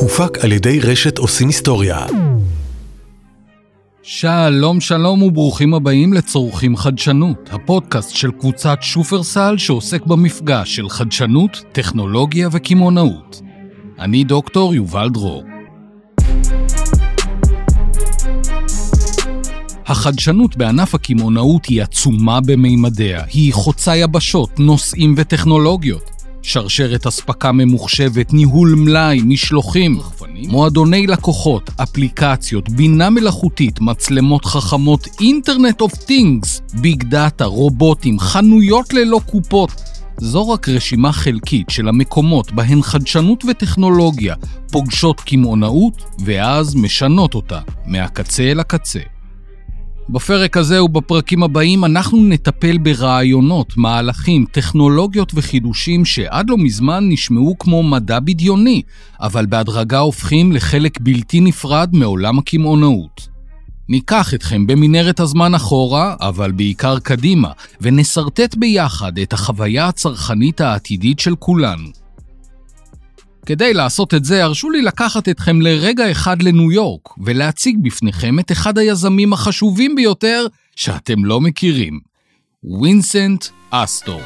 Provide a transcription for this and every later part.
הופק על ידי רשת עושים היסטוריה. שלום שלום וברוכים הבאים לצורכים חדשנות, הפודקאסט של קבוצת שופרסל שעוסק במפגש של חדשנות, טכנולוגיה וקמעונאות. אני דוקטור יובל דרור. החדשנות בענף הקמעונאות היא עצומה במימדיה, היא חוצה יבשות, נושאים וטכנולוגיות. שרשרת אספקה ממוחשבת, ניהול מלאי, משלוחים, מועדוני לקוחות, אפליקציות, בינה מלאכותית, מצלמות חכמות, Internet of Things, big data, רובוטים, חנויות ללא קופות. זו רק רשימה חלקית של המקומות בהן חדשנות וטכנולוגיה פוגשות קמעונאות ואז משנות אותה מהקצה אל הקצה. בפרק הזה ובפרקים הבאים אנחנו נטפל ברעיונות, מהלכים, טכנולוגיות וחידושים שעד לא מזמן נשמעו כמו מדע בדיוני, אבל בהדרגה הופכים לחלק בלתי נפרד מעולם הקמעונאות. ניקח אתכם במנהרת הזמן אחורה, אבל בעיקר קדימה, ונסרטט ביחד את החוויה הצרכנית העתידית של כולנו. כדי לעשות את זה, הרשו לי לקחת אתכם לרגע אחד לניו יורק, ולהציג בפניכם את אחד היזמים החשובים ביותר שאתם לא מכירים, וינסנט אסטור.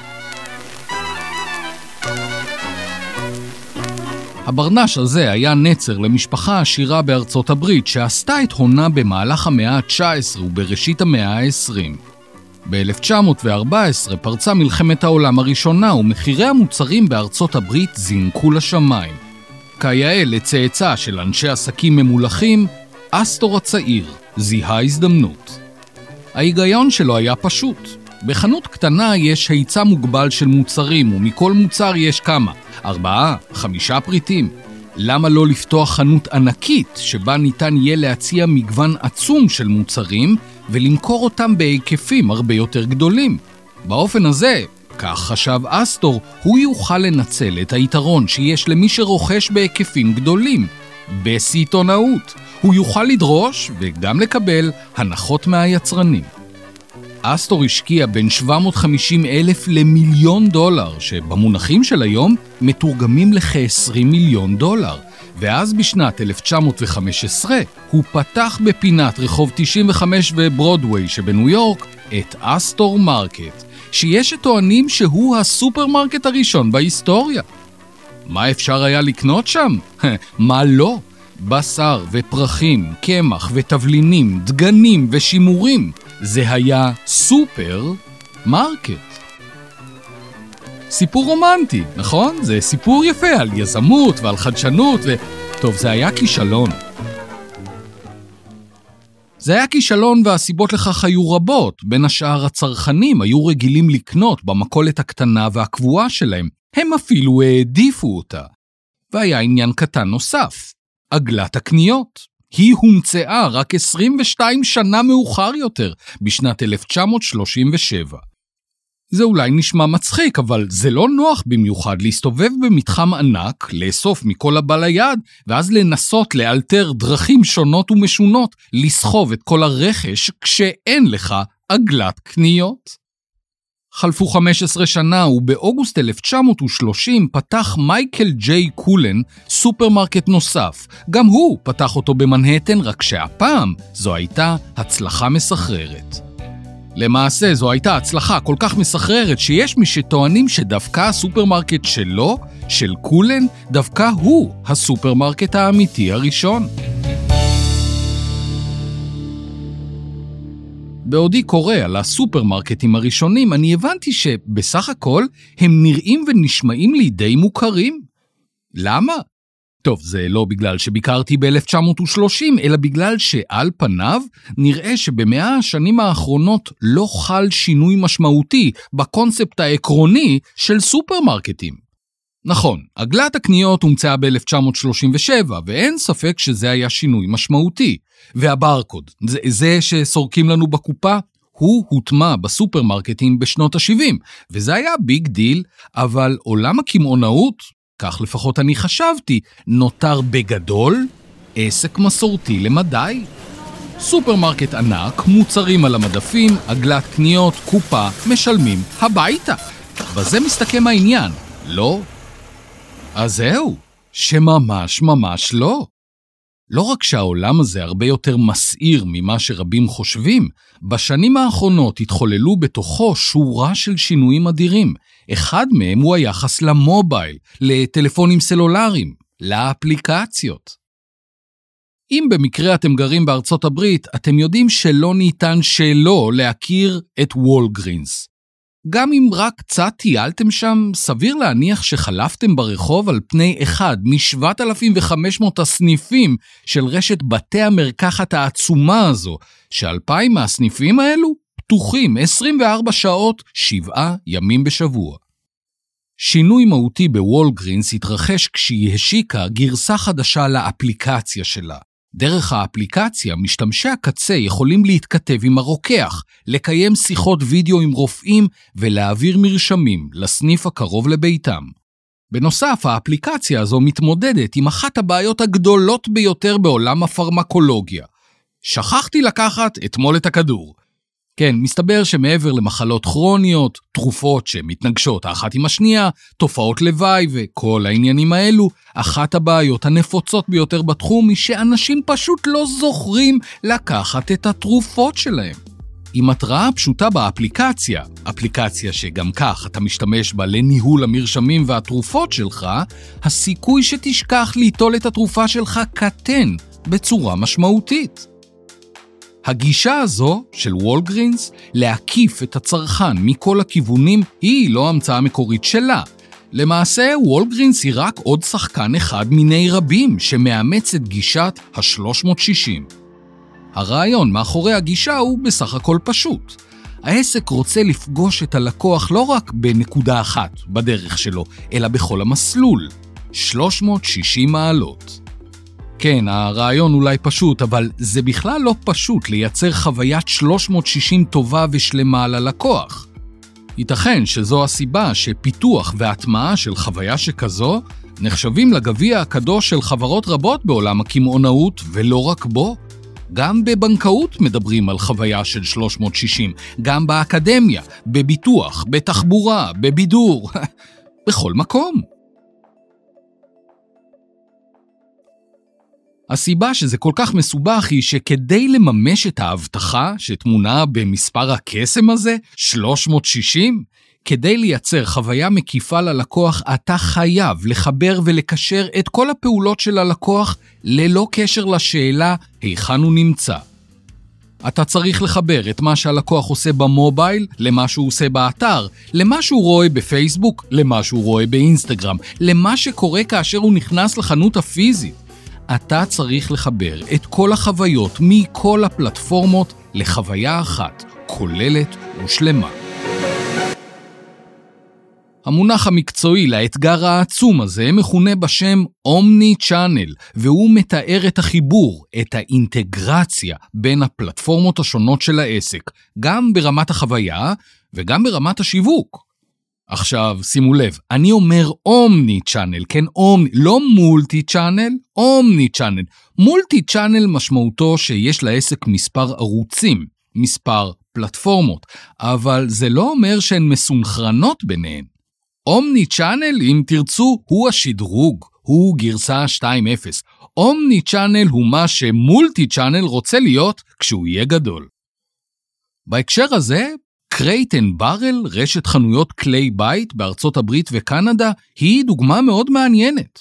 הברנש הזה היה נצר למשפחה עשירה בארצות הברית שעשתה את הונה במהלך המאה ה-19 ובראשית המאה ה-20. ב-1914 פרצה מלחמת העולם הראשונה ומחירי המוצרים בארצות הברית זינקו לשמיים. כיאה לצאצא של אנשי עסקים ממולחים, אסטור הצעיר זיהה הזדמנות. ההיגיון שלו היה פשוט. בחנות קטנה יש היצע מוגבל של מוצרים, ומכל מוצר יש כמה? ארבעה, חמישה פריטים. למה לא לפתוח חנות ענקית, שבה ניתן יהיה להציע מגוון עצום של מוצרים, ולמכור אותם בהיקפים הרבה יותר גדולים? באופן הזה, כך חשב אסטור, הוא יוכל לנצל את היתרון שיש למי שרוכש בהיקפים גדולים, בסיטונאות. הוא יוכל לדרוש, וגם לקבל, הנחות מהיצרנים. אסטור השקיע בין 750 אלף למיליון דולר, שבמונחים של היום מתורגמים לכ-20 מיליון דולר. ואז בשנת 1915 הוא פתח בפינת רחוב 95 וברודוויי שבניו יורק את אסטור מרקט, שיש שטוענים שהוא הסופרמרקט הראשון בהיסטוריה. מה אפשר היה לקנות שם? מה לא? בשר ופרחים, קמח ותבלינים, דגנים ושימורים. זה היה סופר מרקט. סיפור רומנטי, נכון? זה סיפור יפה על יזמות ועל חדשנות ו... טוב, זה היה כישלון. זה היה כישלון והסיבות לכך היו רבות, בין השאר הצרכנים היו רגילים לקנות במכולת הקטנה והקבועה שלהם, הם אפילו העדיפו אותה. והיה עניין קטן נוסף, עגלת הקניות. היא הומצאה רק 22 שנה מאוחר יותר, בשנת 1937. זה אולי נשמע מצחיק, אבל זה לא נוח במיוחד להסתובב במתחם ענק, לאסוף מכל הבא ליד, ואז לנסות לאלתר דרכים שונות ומשונות לסחוב את כל הרכש כשאין לך עגלת קניות. חלפו 15 שנה ובאוגוסט 1930 פתח מייקל ג'יי קולן סופרמרקט נוסף. גם הוא פתח אותו במנהטן, רק שהפעם זו הייתה הצלחה מסחררת. למעשה זו הייתה הצלחה כל כך מסחררת שיש מי שטוענים שדווקא הסופרמרקט שלו, של קולן, דווקא הוא הסופרמרקט האמיתי הראשון. בעודי קורא על הסופרמרקטים הראשונים, אני הבנתי שבסך הכל הם נראים ונשמעים לי די מוכרים. למה? טוב, זה לא בגלל שביקרתי ב-1930, אלא בגלל שעל פניו נראה שבמאה השנים האחרונות לא חל שינוי משמעותי בקונספט העקרוני של סופרמרקטים. נכון, עגלת הקניות הומצאה ב-1937, ואין ספק שזה היה שינוי משמעותי. והברקוד, זה, זה שסורקים לנו בקופה, הוא הוטמע בסופרמרקטים בשנות ה-70, וזה היה big deal, אבל עולם הקמעונאות, כך לפחות אני חשבתי, נותר בגדול עסק מסורתי למדי. סופרמרקט ענק, מוצרים על המדפים, עגלת קניות, קופה, משלמים הביתה. בזה מסתכם העניין, לא? אז זהו, שממש ממש לא. לא רק שהעולם הזה הרבה יותר מסעיר ממה שרבים חושבים, בשנים האחרונות התחוללו בתוכו שורה של שינויים אדירים. אחד מהם הוא היחס למובייל, לטלפונים סלולריים, לאפליקציות. אם במקרה אתם גרים בארצות הברית, אתם יודעים שלא ניתן שלא להכיר את וולגרינס. גם אם רק קצת טיילתם שם, סביר להניח שחלפתם ברחוב על פני אחד מ-7,500 הסניפים של רשת בתי המרקחת העצומה הזו, שאלפיים מהסניפים האלו פתוחים 24 שעות, 7 ימים בשבוע. שינוי מהותי בוולגרינס התרחש כשהיא השיקה גרסה חדשה לאפליקציה שלה. דרך האפליקציה, משתמשי הקצה יכולים להתכתב עם הרוקח, לקיים שיחות וידאו עם רופאים ולהעביר מרשמים לסניף הקרוב לביתם. בנוסף, האפליקציה הזו מתמודדת עם אחת הבעיות הגדולות ביותר בעולם הפרמקולוגיה. שכחתי לקחת אתמול את הכדור. כן, מסתבר שמעבר למחלות כרוניות, תרופות שמתנגשות האחת עם השנייה, תופעות לוואי וכל העניינים האלו, אחת הבעיות הנפוצות ביותר בתחום היא שאנשים פשוט לא זוכרים לקחת את התרופות שלהם. עם התראה פשוטה באפליקציה, אפליקציה שגם כך אתה משתמש בה לניהול המרשמים והתרופות שלך, הסיכוי שתשכח ליטול את התרופה שלך קטן בצורה משמעותית. הגישה הזו של וולגרינס להקיף את הצרכן מכל הכיוונים היא לא המצאה מקורית שלה. למעשה, וולגרינס היא רק עוד שחקן אחד מיני רבים שמאמץ את גישת ה-360. הרעיון מאחורי הגישה הוא בסך הכל פשוט. העסק רוצה לפגוש את הלקוח לא רק בנקודה אחת בדרך שלו, אלא בכל המסלול. 360 מעלות. כן, הרעיון אולי פשוט, אבל זה בכלל לא פשוט לייצר חוויית 360 טובה ושלמה ללקוח. ייתכן שזו הסיבה שפיתוח והטמעה של חוויה שכזו נחשבים לגביע הקדוש של חברות רבות בעולם הקמעונאות, ולא רק בו. גם בבנקאות מדברים על חוויה של 360, גם באקדמיה, בביטוח, בתחבורה, בבידור, בכל מקום. הסיבה שזה כל כך מסובך היא שכדי לממש את ההבטחה שטמונה במספר הקסם הזה, 360, כדי לייצר חוויה מקיפה ללקוח, אתה חייב לחבר ולקשר את כל הפעולות של הלקוח ללא קשר לשאלה היכן הוא נמצא. אתה צריך לחבר את מה שהלקוח עושה במובייל למה שהוא עושה באתר, למה שהוא רואה בפייסבוק, למה שהוא רואה באינסטגרם, למה שקורה כאשר הוא נכנס לחנות הפיזית. אתה צריך לחבר את כל החוויות מכל הפלטפורמות לחוויה אחת, כוללת ושלמה. המונח המקצועי לאתגר העצום הזה מכונה בשם אומני צ'אנל, והוא מתאר את החיבור, את האינטגרציה בין הפלטפורמות השונות של העסק, גם ברמת החוויה וגם ברמת השיווק. עכשיו, שימו לב, אני אומר אומני צ'אנל, כן, אומני, לא מולטי צ'אנל, אומני צ'אנל. מולטי צ'אנל משמעותו שיש לעסק מספר ערוצים, מספר פלטפורמות, אבל זה לא אומר שהן מסונכרנות ביניהן. אומני צ'אנל, אם תרצו, הוא השדרוג, הוא גרסה 2.0. אומני צ'אנל הוא מה שמולטי צ'אנל רוצה להיות כשהוא יהיה גדול. בהקשר הזה, Crate and Barrel, רשת חנויות כלי בית בארצות הברית וקנדה, היא דוגמה מאוד מעניינת.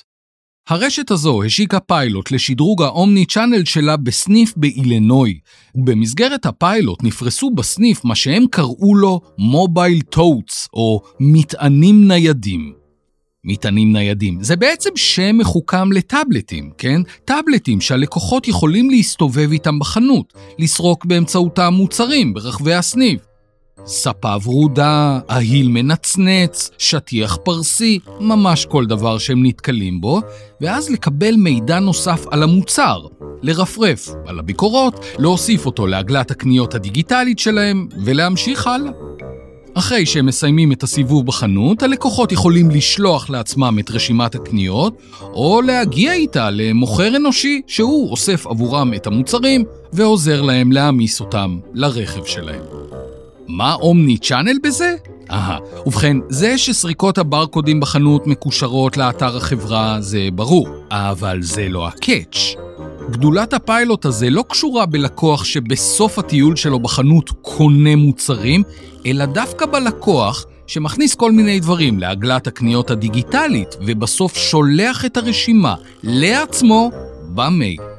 הרשת הזו השיקה פיילוט לשדרוג ה omnichannel שלה בסניף באילנוי, ובמסגרת הפיילוט נפרסו בסניף מה שהם קראו לו mobile totes, או מטענים ניידים. מטענים ניידים. זה בעצם שם מחוכם לטאבלטים, כן? טאבלטים שהלקוחות יכולים להסתובב איתם בחנות, לסרוק באמצעותם מוצרים ברחבי הסניף. ספה ורודה, אהיל מנצנץ, שטיח פרסי, ממש כל דבר שהם נתקלים בו, ואז לקבל מידע נוסף על המוצר, לרפרף על הביקורות, להוסיף אותו לעגלת הקניות הדיגיטלית שלהם, ולהמשיך הלאה. אחרי שהם מסיימים את הסיבוב בחנות, הלקוחות יכולים לשלוח לעצמם את רשימת הקניות, או להגיע איתה למוכר אנושי שהוא אוסף עבורם את המוצרים ועוזר להם להעמיס אותם לרכב שלהם. מה אומני צ'אנל בזה? אהה, ובכן, זה שסריקות הברקודים בחנות מקושרות לאתר החברה זה ברור, אבל זה לא הקאץ'. גדולת הפיילוט הזה לא קשורה בלקוח שבסוף הטיול שלו בחנות קונה מוצרים, אלא דווקא בלקוח שמכניס כל מיני דברים לעגלת הקניות הדיגיטלית, ובסוף שולח את הרשימה לעצמו במייל.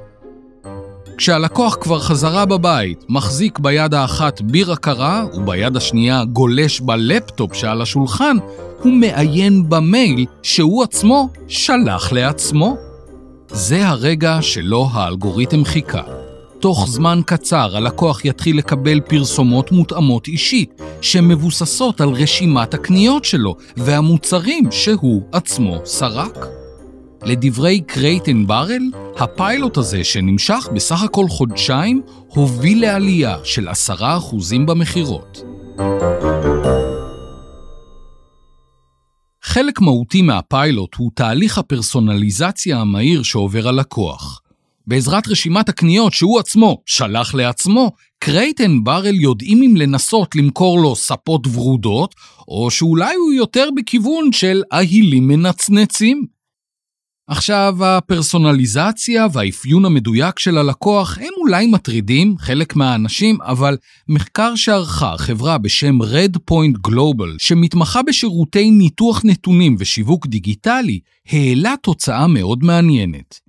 כשהלקוח כבר חזרה בבית, מחזיק ביד האחת בירה קרה וביד השנייה גולש בלפטופ שעל השולחן, הוא מעיין במייל שהוא עצמו שלח לעצמו. זה הרגע שלו האלגוריתם חיכה. תוך זמן קצר הלקוח יתחיל לקבל פרסומות מותאמות אישית, שמבוססות על רשימת הקניות שלו והמוצרים שהוא עצמו סרק. לדברי קרייטן ברל, הפיילוט הזה, שנמשך בסך הכל חודשיים, הוביל לעלייה של עשרה אחוזים במכירות. חלק מהותי מהפיילוט הוא תהליך הפרסונליזציה המהיר שעובר הלקוח. בעזרת רשימת הקניות שהוא עצמו שלח לעצמו, קרייטן ברל יודעים אם לנסות למכור לו ספות ורודות, או שאולי הוא יותר בכיוון של אהילים מנצנצים. עכשיו, הפרסונליזציה והאפיון המדויק של הלקוח הם אולי מטרידים חלק מהאנשים, אבל מחקר שערכה חברה בשם Red Point Global, שמתמחה בשירותי ניתוח נתונים ושיווק דיגיטלי, העלה תוצאה מאוד מעניינת.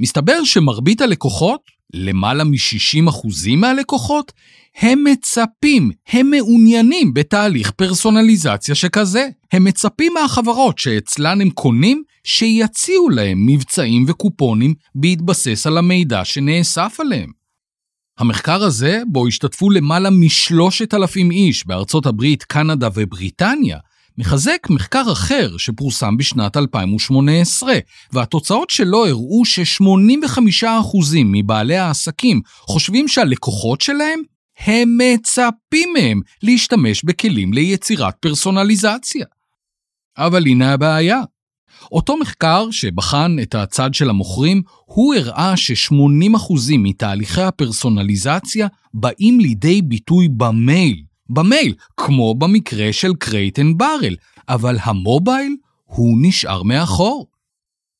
מסתבר שמרבית הלקוחות, למעלה מ-60% מהלקוחות, הם מצפים, הם מעוניינים בתהליך פרסונליזציה שכזה. הם מצפים מהחברות שאצלן הם קונים, שיציעו להם מבצעים וקופונים בהתבסס על המידע שנאסף עליהם. המחקר הזה, בו השתתפו למעלה משלושת אלפים איש בארצות הברית, קנדה ובריטניה, מחזק מחקר אחר שפורסם בשנת 2018, והתוצאות שלו הראו ש-85% מבעלי העסקים חושבים שהלקוחות שלהם, הם מצפים מהם להשתמש בכלים ליצירת פרסונליזציה. אבל הנה הבעיה. אותו מחקר שבחן את הצד של המוכרים, הוא הראה ש-80% מתהליכי הפרסונליזציה באים לידי ביטוי במייל, במייל, כמו במקרה של קרייטן ברל, אבל המובייל הוא נשאר מאחור.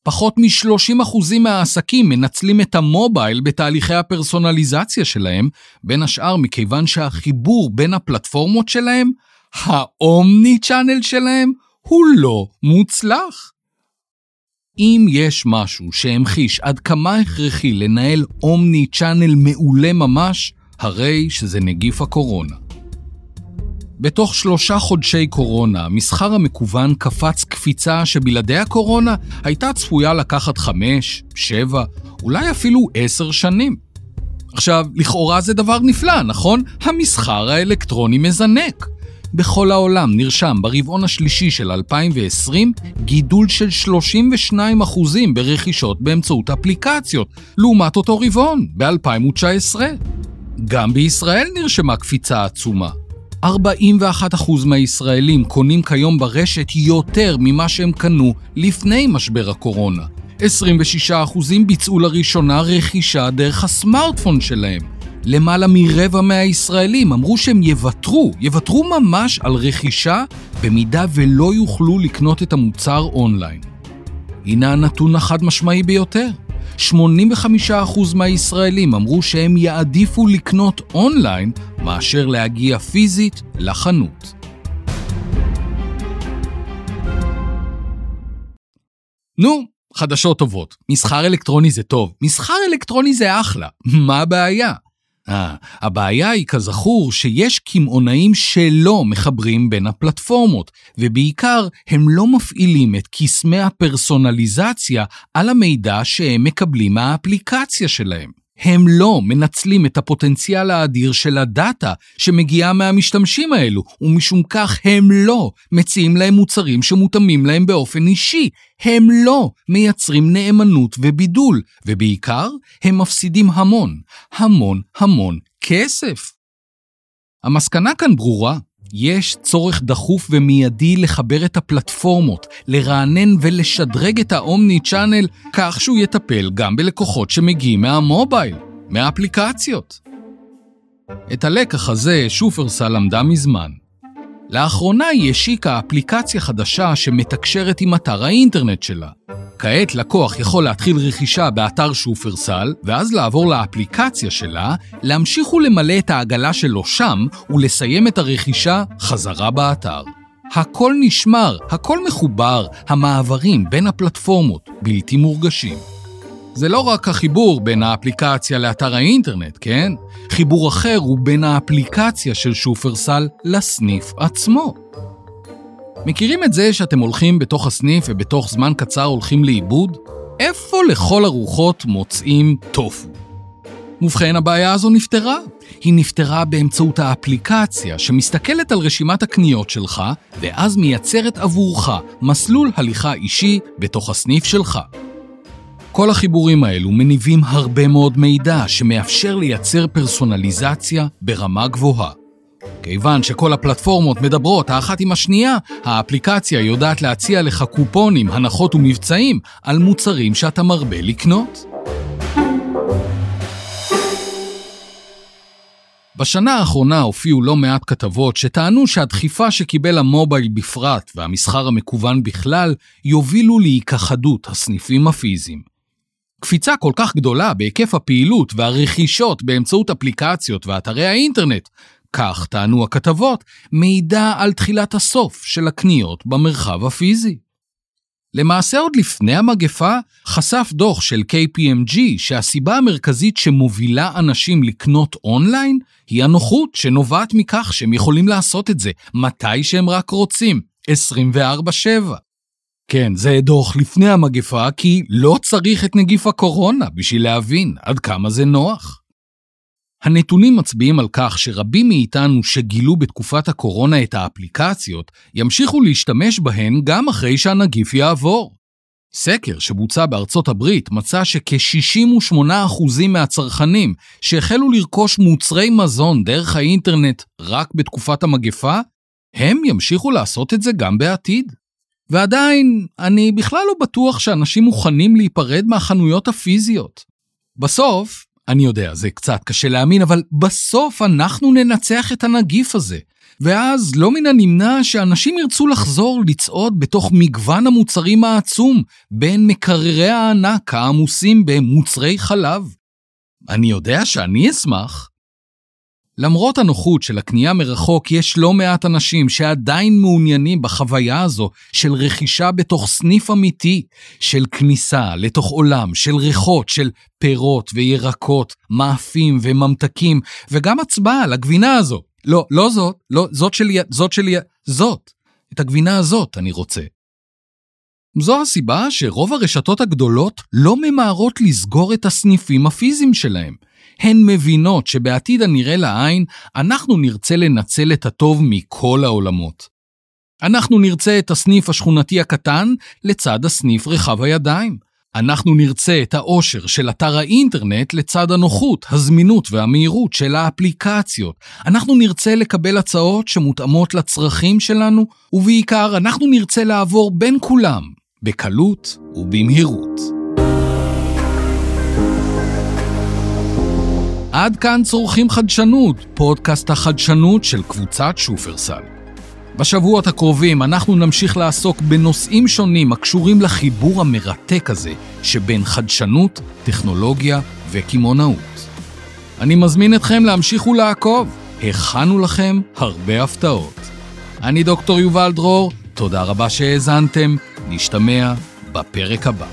פחות מ-30% מהעסקים מנצלים את המובייל בתהליכי הפרסונליזציה שלהם, בין השאר מכיוון שהחיבור בין הפלטפורמות שלהם, האומני צ'אנל שלהם, הוא לא מוצלח. אם יש משהו שהמחיש עד כמה הכרחי לנהל אומני צ'אנל מעולה ממש, הרי שזה נגיף הקורונה. בתוך שלושה חודשי קורונה, המסחר המקוון קפץ קפיצה שבלעדי הקורונה הייתה צפויה לקחת חמש, שבע, אולי אפילו עשר שנים. עכשיו, לכאורה זה דבר נפלא, נכון? המסחר האלקטרוני מזנק. בכל העולם נרשם ברבעון השלישי של 2020 גידול של 32% ברכישות באמצעות אפליקציות, לעומת אותו רבעון ב-2019. גם בישראל נרשמה קפיצה עצומה. 41% מהישראלים קונים כיום ברשת יותר ממה שהם קנו לפני משבר הקורונה. 26% ביצעו לראשונה רכישה דרך הסמארטפון שלהם. למעלה מרבע מהישראלים אמרו שהם יוותרו, יוותרו ממש על רכישה במידה ולא יוכלו לקנות את המוצר אונליין. הנה הנתון החד משמעי ביותר. 85% מהישראלים אמרו שהם יעדיפו לקנות אונליין מאשר להגיע פיזית לחנות. נו, חדשות טובות. מסחר אלקטרוני זה טוב, מסחר אלקטרוני זה אחלה, מה הבעיה? אה, הבעיה היא כזכור שיש קמעונאים שלא מחברים בין הפלטפורמות, ובעיקר הם לא מפעילים את קסמי הפרסונליזציה על המידע שהם מקבלים מהאפליקציה שלהם. הם לא מנצלים את הפוטנציאל האדיר של הדאטה שמגיעה מהמשתמשים האלו, ומשום כך הם לא מציעים להם מוצרים שמותאמים להם באופן אישי. הם לא מייצרים נאמנות ובידול, ובעיקר, הם מפסידים המון, המון המון כסף. המסקנה כאן ברורה, יש צורך דחוף ומיידי לחבר את הפלטפורמות, לרענן ולשדרג את האומני צ'אנל כך שהוא יטפל גם בלקוחות שמגיעים מהמובייל, מהאפליקציות. את הלקח הזה שופרסל למדה מזמן. לאחרונה היא השיקה אפליקציה חדשה שמתקשרת עם אתר האינטרנט שלה. כעת לקוח יכול להתחיל רכישה באתר שופרסל, ואז לעבור לאפליקציה שלה, להמשיך ולמלא את העגלה שלו שם, ולסיים את הרכישה חזרה באתר. הכל נשמר, הכל מחובר, המעברים בין הפלטפורמות בלתי מורגשים. זה לא רק החיבור בין האפליקציה לאתר האינטרנט, כן? חיבור אחר הוא בין האפליקציה של שופרסל לסניף עצמו. מכירים את זה שאתם הולכים בתוך הסניף ובתוך זמן קצר הולכים לאיבוד? איפה לכל הרוחות מוצאים טופו? ובכן, הבעיה הזו נפתרה. היא נפתרה באמצעות האפליקציה שמסתכלת על רשימת הקניות שלך, ואז מייצרת עבורך מסלול הליכה אישי בתוך הסניף שלך. כל החיבורים האלו מניבים הרבה מאוד מידע שמאפשר לייצר פרסונליזציה ברמה גבוהה. כיוון שכל הפלטפורמות מדברות האחת עם השנייה, האפליקציה יודעת להציע לך קופונים, הנחות ומבצעים על מוצרים שאתה מרבה לקנות. בשנה האחרונה הופיעו לא מעט כתבות שטענו שהדחיפה שקיבל המובייל בפרט והמסחר המקוון בכלל יובילו להיכחדות הסניפים הפיזיים. קפיצה כל כך גדולה בהיקף הפעילות והרכישות באמצעות אפליקציות ואתרי האינטרנט, כך טענו הכתבות, מעידה על תחילת הסוף של הקניות במרחב הפיזי. למעשה עוד לפני המגפה חשף דוח של KPMG שהסיבה המרכזית שמובילה אנשים לקנות אונליין היא הנוחות שנובעת מכך שהם יכולים לעשות את זה מתי שהם רק רוצים, 24/7. כן, זה דוח לפני המגפה, כי לא צריך את נגיף הקורונה בשביל להבין עד כמה זה נוח. הנתונים מצביעים על כך שרבים מאיתנו שגילו בתקופת הקורונה את האפליקציות, ימשיכו להשתמש בהן גם אחרי שהנגיף יעבור. סקר שבוצע בארצות הברית מצא שכ-68% מהצרכנים שהחלו לרכוש מוצרי מזון דרך האינטרנט רק בתקופת המגפה, הם ימשיכו לעשות את זה גם בעתיד. ועדיין, אני בכלל לא בטוח שאנשים מוכנים להיפרד מהחנויות הפיזיות. בסוף, אני יודע, זה קצת קשה להאמין, אבל בסוף אנחנו ננצח את הנגיף הזה. ואז לא מן הנמנע שאנשים ירצו לחזור לצעוד בתוך מגוון המוצרים העצום בין מקררי הענק העמוסים במוצרי חלב. אני יודע שאני אשמח, למרות הנוחות של הקנייה מרחוק, יש לא מעט אנשים שעדיין מעוניינים בחוויה הזו של רכישה בתוך סניף אמיתי, של כניסה לתוך עולם, של ריחות, של פירות וירקות, מאפים וממתקים, וגם הצבעה על הגבינה הזו. לא, לא זאת, לא, זאת שלי, זאת שלי, זאת. את הגבינה הזאת אני רוצה. זו הסיבה שרוב הרשתות הגדולות לא ממהרות לסגור את הסניפים הפיזיים שלהם. הן מבינות שבעתיד הנראה לעין, אנחנו נרצה לנצל את הטוב מכל העולמות. אנחנו נרצה את הסניף השכונתי הקטן לצד הסניף רחב הידיים. אנחנו נרצה את העושר של אתר האינטרנט לצד הנוחות, הזמינות והמהירות של האפליקציות. אנחנו נרצה לקבל הצעות שמותאמות לצרכים שלנו, ובעיקר אנחנו נרצה לעבור בין כולם, בקלות ובמהירות. עד כאן צורכים חדשנות, פודקאסט החדשנות של קבוצת שופרסל. בשבועות הקרובים אנחנו נמשיך לעסוק בנושאים שונים הקשורים לחיבור המרתק הזה שבין חדשנות, טכנולוגיה וקמעונאות. אני מזמין אתכם להמשיך ולעקוב, הכנו לכם הרבה הפתעות. אני דוקטור יובל דרור, תודה רבה שהאזנתם, נשתמע בפרק הבא.